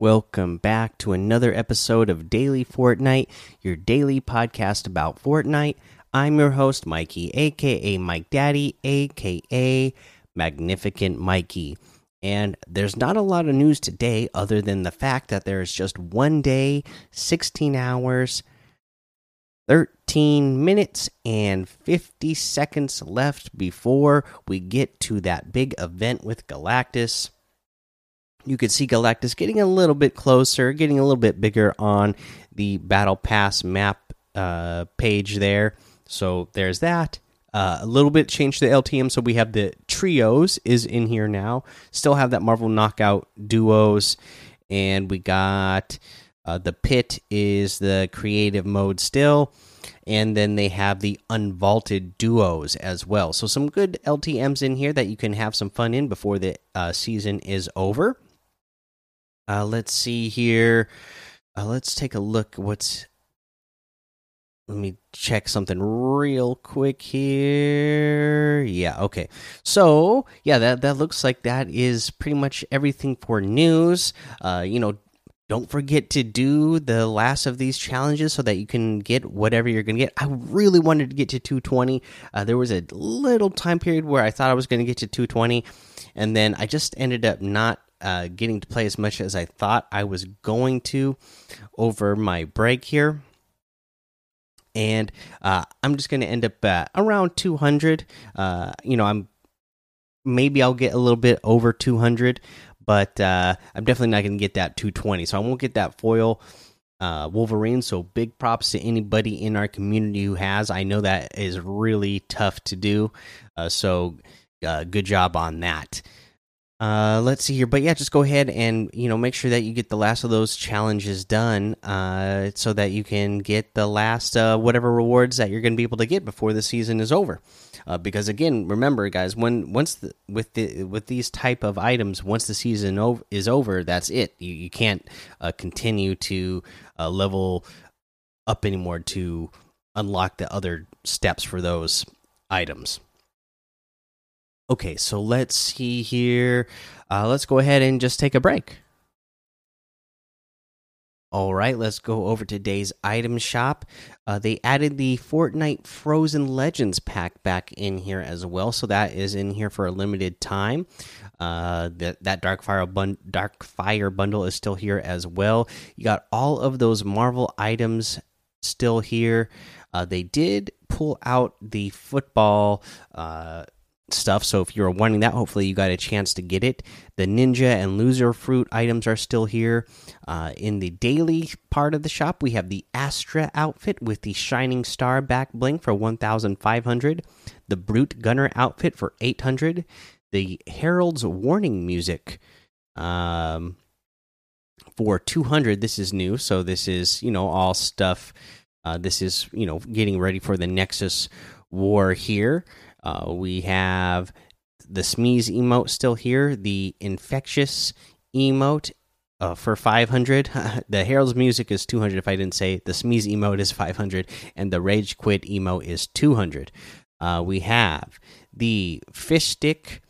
Welcome back to another episode of Daily Fortnite, your daily podcast about Fortnite. I'm your host, Mikey, aka Mike Daddy, aka Magnificent Mikey. And there's not a lot of news today other than the fact that there is just one day, 16 hours, 13 minutes, and 50 seconds left before we get to that big event with Galactus you could see Galactus getting a little bit closer, getting a little bit bigger on the Battle Pass map uh, page there. So there's that. Uh, a little bit changed the LTM, so we have the trios is in here now. Still have that Marvel Knockout duos, and we got uh, the pit is the creative mode still, and then they have the unvaulted duos as well. So some good LTM's in here that you can have some fun in before the uh, season is over. Uh, let's see here. Uh, let's take a look. What's let me check something real quick here. Yeah, okay. So yeah, that that looks like that is pretty much everything for news. Uh, you know, don't forget to do the last of these challenges so that you can get whatever you're gonna get. I really wanted to get to 220. Uh, there was a little time period where I thought I was gonna get to 220, and then I just ended up not uh, getting to play as much as I thought I was going to over my break here. And uh, I'm just going to end up at around 200. Uh, you know, I'm maybe I'll get a little bit over 200, but uh, I'm definitely not going to get that 220. So I won't get that foil uh, Wolverine. So big props to anybody in our community who has. I know that is really tough to do. Uh, so good job on that. Uh, let's see here, but yeah, just go ahead and you know make sure that you get the last of those challenges done, uh, so that you can get the last uh, whatever rewards that you're going to be able to get before the season is over. Uh, because again, remember, guys, when once the, with the with these type of items, once the season ov is over, that's it. You you can't uh, continue to uh, level up anymore to unlock the other steps for those items. Okay, so let's see here. Uh, let's go ahead and just take a break. All right, let's go over today's item shop. Uh, they added the Fortnite Frozen Legends pack back in here as well, so that is in here for a limited time. Uh, that that Darkfire bun Darkfire bundle is still here as well. You got all of those Marvel items still here. Uh, they did pull out the football uh, stuff. So if you're wanting that, hopefully you got a chance to get it. The ninja and loser fruit items are still here. Uh, in the daily part of the shop, we have the Astra outfit with the shining star back bling for 1,500. The brute gunner outfit for 800. The Herald's warning music. Um, for 200 this is new so this is you know all stuff uh, this is you know getting ready for the nexus war here uh, we have the Smeeze emote still here, the infectious emote uh, for 500. the Herald's music is 200, if I didn't say. The Smeeze emote is 500, and the Rage Quit emote is 200. Uh, we have the Fish Stick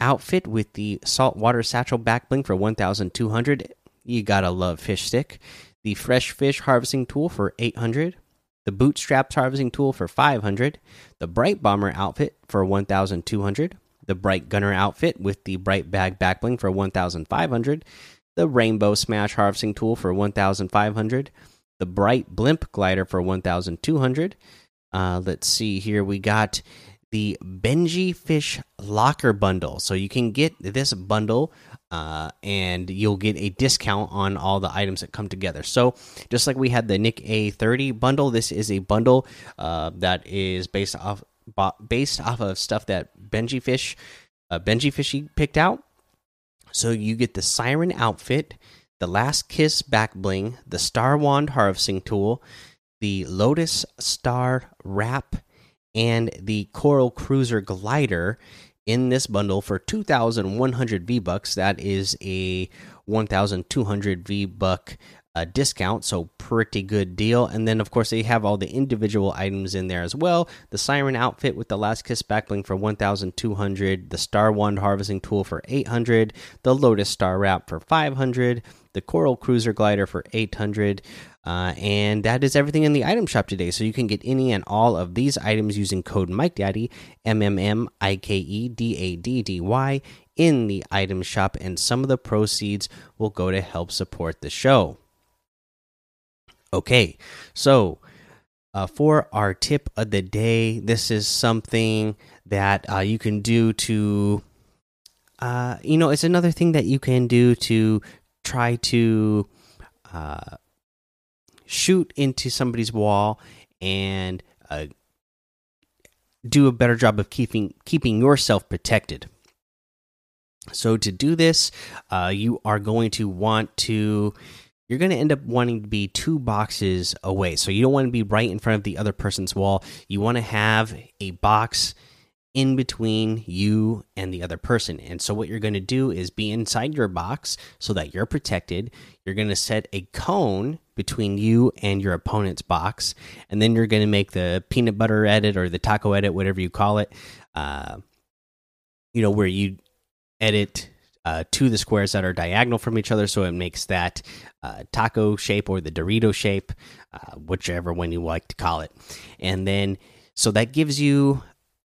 outfit with the saltwater satchel back bling for 1200. You gotta love Fish Stick. The Fresh Fish harvesting tool for 800 the bootstraps harvesting tool for 500 the Brite Bomber outfit for 1200 the Brite Gunner outfit with the Brite Bag backbling for 1500 the rainbow smash harvesting tool for 1500 the bright blimp glider for 1200 uh, let's see here we got the benji fish locker bundle. So you can get this bundle uh, and you'll get a discount on all the items that come together. So, just like we had the Nick A30 bundle, this is a bundle uh, that is based off based off of stuff that Benji Fish, uh, Benjyfishy picked out. So you get the Siren outfit, the Last Kiss back bling, the Star Wand harvesting tool, the Lotus Star wrap, and the Coral Cruiser glider in this bundle for 2100 V bucks. That is a 1200 V buck uh, discount, so pretty good deal. And then, of course, they have all the individual items in there as well. The Siren outfit with the Last Kiss backbling for 1,200, the Star Wand harvesting tool for 800, the Lotus Star wrap for 500, the Coral Cruiser glider for 800. Uh, and that is everything in the item shop today. So you can get any and all of these items using code Mike MikeDaddy, M M M I K E D A D D Y, in the item shop, and some of the proceeds will go to help support the show. Okay, so uh, for our tip of the day, this is something that uh, you can do to, uh, you know, it's another thing that you can do to try to uh, shoot into somebody's wall and uh, do a better job of keeping keeping yourself protected. So to do this, uh, you are going to want to you're going to end up wanting to be two boxes away. So you don't want to be right in front of the other person's wall. You want to have a box in between you and the other person. And so what you're going to do is be inside your box so that you're protected. You're going to set a cone between you and your opponent's box, and then you're going to make the peanut butter edit or the taco edit, whatever you call it. Uh, you know where you edit uh, to the squares that are diagonal from each other, so it makes that uh, taco shape or the Dorito shape, uh, whichever one you like to call it. And then, so that gives you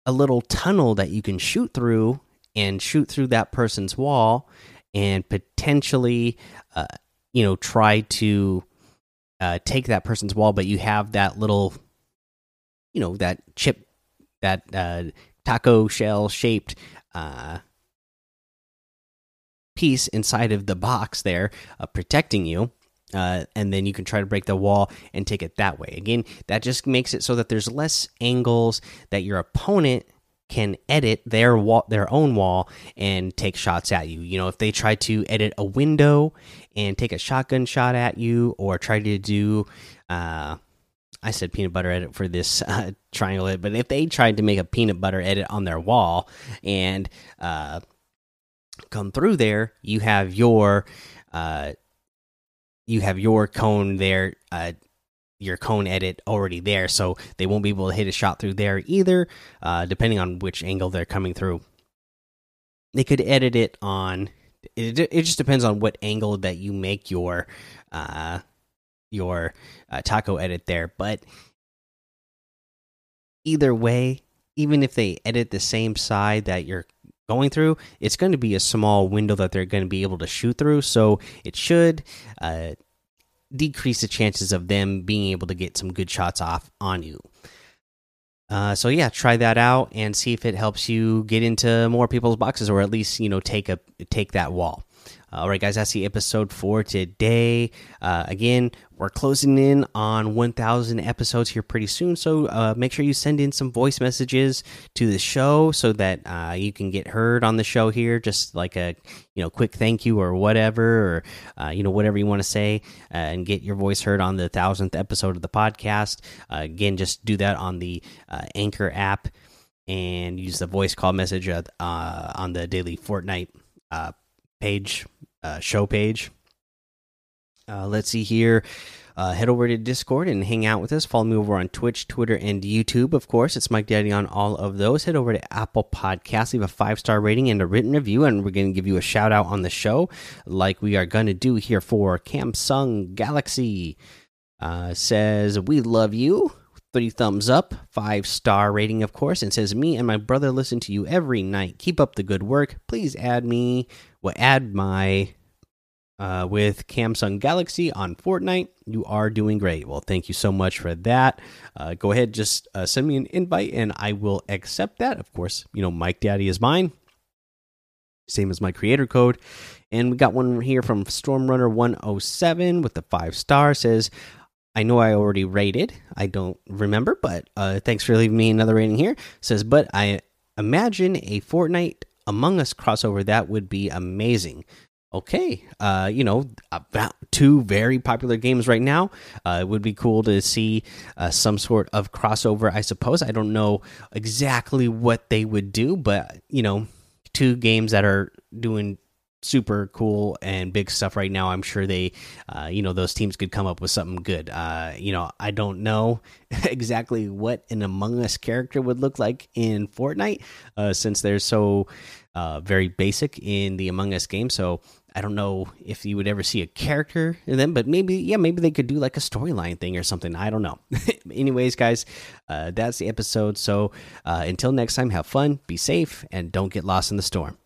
a little tunnel that you can shoot through and shoot through that person's wall and potentially, uh, you know, try to uh, take that person's wall, but you have that little, you know, that chip, that uh, taco shell shaped piece inside of the box there, uh, protecting you. Uh, and then you can try to break the wall and take it that way. Again, that just makes it so that there's less angles that your opponent can edit their wall, their own wall, and take shots at you. You know, if they try to edit a window and take a shotgun shot at you, or try to do, uh, I said peanut butter edit for this uh, triangle edit, but if they tried to make a peanut butter edit on their wall and uh, come through there, you have your uh, you have your cone there, uh, your cone edit already there, so they won't be able to hit a shot through there either, uh, depending on which angle they're coming through. They could edit it on. It, it just depends on what angle that you make your uh, your uh, taco edit there, but either way, even if they edit the same side that you're going through, it's going to be a small window that they're going to be able to shoot through. So it should uh, decrease the chances of them being able to get some good shots off on you. Uh, so yeah, try that out and see if it helps you get into more people's boxes, or at least you know take a take that wall. All right, guys, that's the episode for today. Uh, again, we're closing in on 1,000 episodes here pretty soon, so uh, make sure you send in some voice messages to the show so that uh, you can get heard on the show here. Just like a you know quick thank you or whatever, or uh, you know whatever you want to say, uh, and get your voice heard on the thousandth episode of the podcast. Uh, again, just do that on the Anchor app and use the voice call message on the daily Fortnite page, uh, show page. Uh, let's see here. Uh, head over to Discord and hang out with us. Follow me over on Twitch, Twitter, and YouTube. Of course, it's Mike Daddy on all of those. Head over to Apple Podcasts, leave a five star rating and a written review, and we're going to give you a shout out on the show, like we are going to do here for Samsung Galaxy. Uh, says we love you. Three thumbs up, five star rating, of course, and says me and my brother listen to you every night. Keep up the good work. Please add me well, add my uh, with Samsung Galaxy on Fortnite. You are doing great. Well, thank you so much for that. Uh, go ahead, just uh, send me an invite and I will accept that. Of course, you know, Mike Daddy is mine, same as my creator code. And we got one here from Stormrunner107 with the five star says, I know I already rated. I don't remember, but uh, thanks for leaving me another rating here. Says, but I imagine a Fortnite among Us crossover, that would be amazing. Okay, uh, you know, about two very popular games right now. Uh, it would be cool to see uh, some sort of crossover, I suppose. I don't know exactly what they would do, but you know, two games that are doing super cool and big stuff right now. I'm sure they, uh, you know, those teams could come up with something good. Uh, you know, I don't know exactly what an Among Us character would look like in Fortnite, uh, since they're so uh, very basic in the Among Us game. So I don't know if you would ever see a character in them, but maybe, yeah, maybe they could do like a storyline thing or something. I don't know. Anyways, guys, uh, that's the episode. So uh, until next time, have fun, be safe, and don't get lost in the storm.